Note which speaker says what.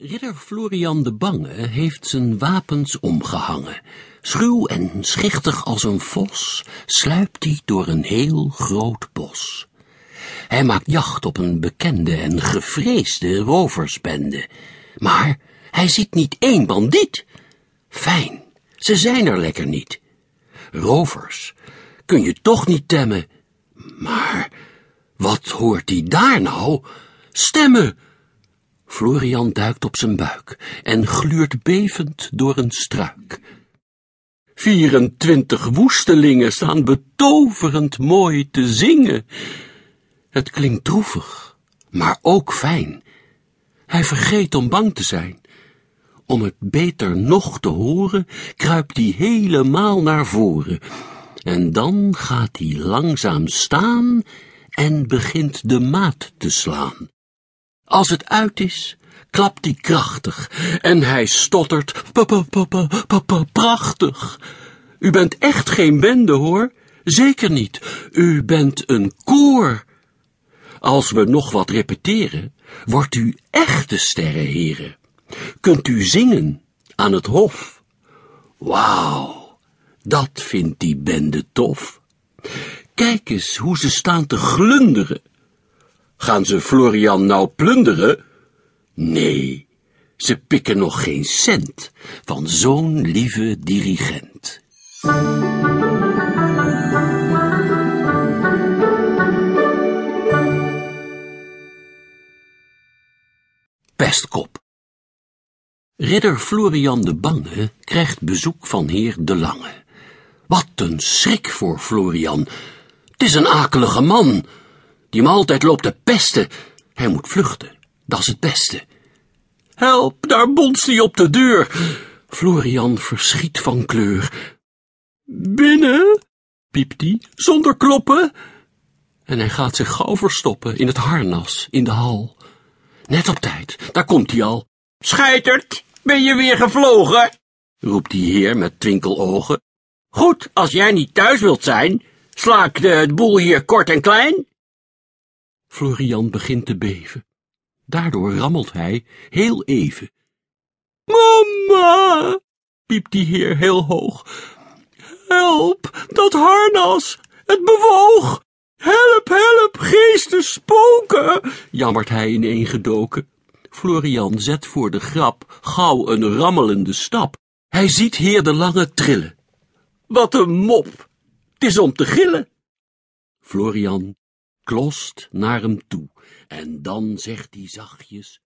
Speaker 1: Ridder Florian de Bange heeft zijn wapens omgehangen. Schuw en schichtig als een vos sluipt hij door een heel groot bos. Hij maakt jacht op een bekende en gevreesde roversbende. Maar hij ziet niet één bandiet. Fijn, ze zijn er lekker niet. Rovers kun je toch niet temmen. Maar wat hoort hij daar nou? Stemmen! Florian duikt op zijn buik en gluurt bevend door een struik. 24 woestelingen staan betoverend mooi te zingen. Het klinkt droevig, maar ook fijn. Hij vergeet om bang te zijn. Om het beter nog te horen, kruipt hij helemaal naar voren. En dan gaat hij langzaam staan en begint de maat te slaan. Als het uit is, klapt hij krachtig en hij stottert, papa, papa, papa, prachtig. U bent echt geen bende, hoor. Zeker niet. U bent een koor. Als we nog wat repeteren, wordt u echte sterrenheren. Kunt u zingen aan het hof. Wauw, dat vindt die bende tof. Kijk eens hoe ze staan te glunderen. Gaan ze Florian nou plunderen? Nee, ze pikken nog geen cent van zo'n lieve dirigent. Pestkop Ridder Florian de Bange krijgt bezoek van heer De Lange. Wat een schrik voor Florian. Het is een akelige man, die hem altijd loopt te pesten. Hij moet vluchten, dat is het beste. Help, daar bonst hij op de deur. Florian verschiet van kleur. Binnen, piept hij, zonder kloppen. En hij gaat zich gauw verstoppen in het harnas, in de hal. Net op tijd, daar komt hij al.
Speaker 2: Scheitert, ben je weer gevlogen?
Speaker 1: roept die heer met twinkelogen.
Speaker 2: Goed, als jij niet thuis wilt zijn, sla ik de boel hier kort en klein.
Speaker 1: Florian begint te beven. Daardoor rammelt hij heel even.
Speaker 2: Mama,
Speaker 1: piept die heer heel hoog.
Speaker 2: Help, dat harnas, het bewoog. Help, help, geesten, spoken,
Speaker 1: jammert hij ineengedoken. Florian zet voor de grap gauw een rammelende stap. Hij ziet heer de lange trillen.
Speaker 2: Wat een mop, het is om te gillen.
Speaker 1: Florian klost naar hem toe. En dan zegt hij zachtjes,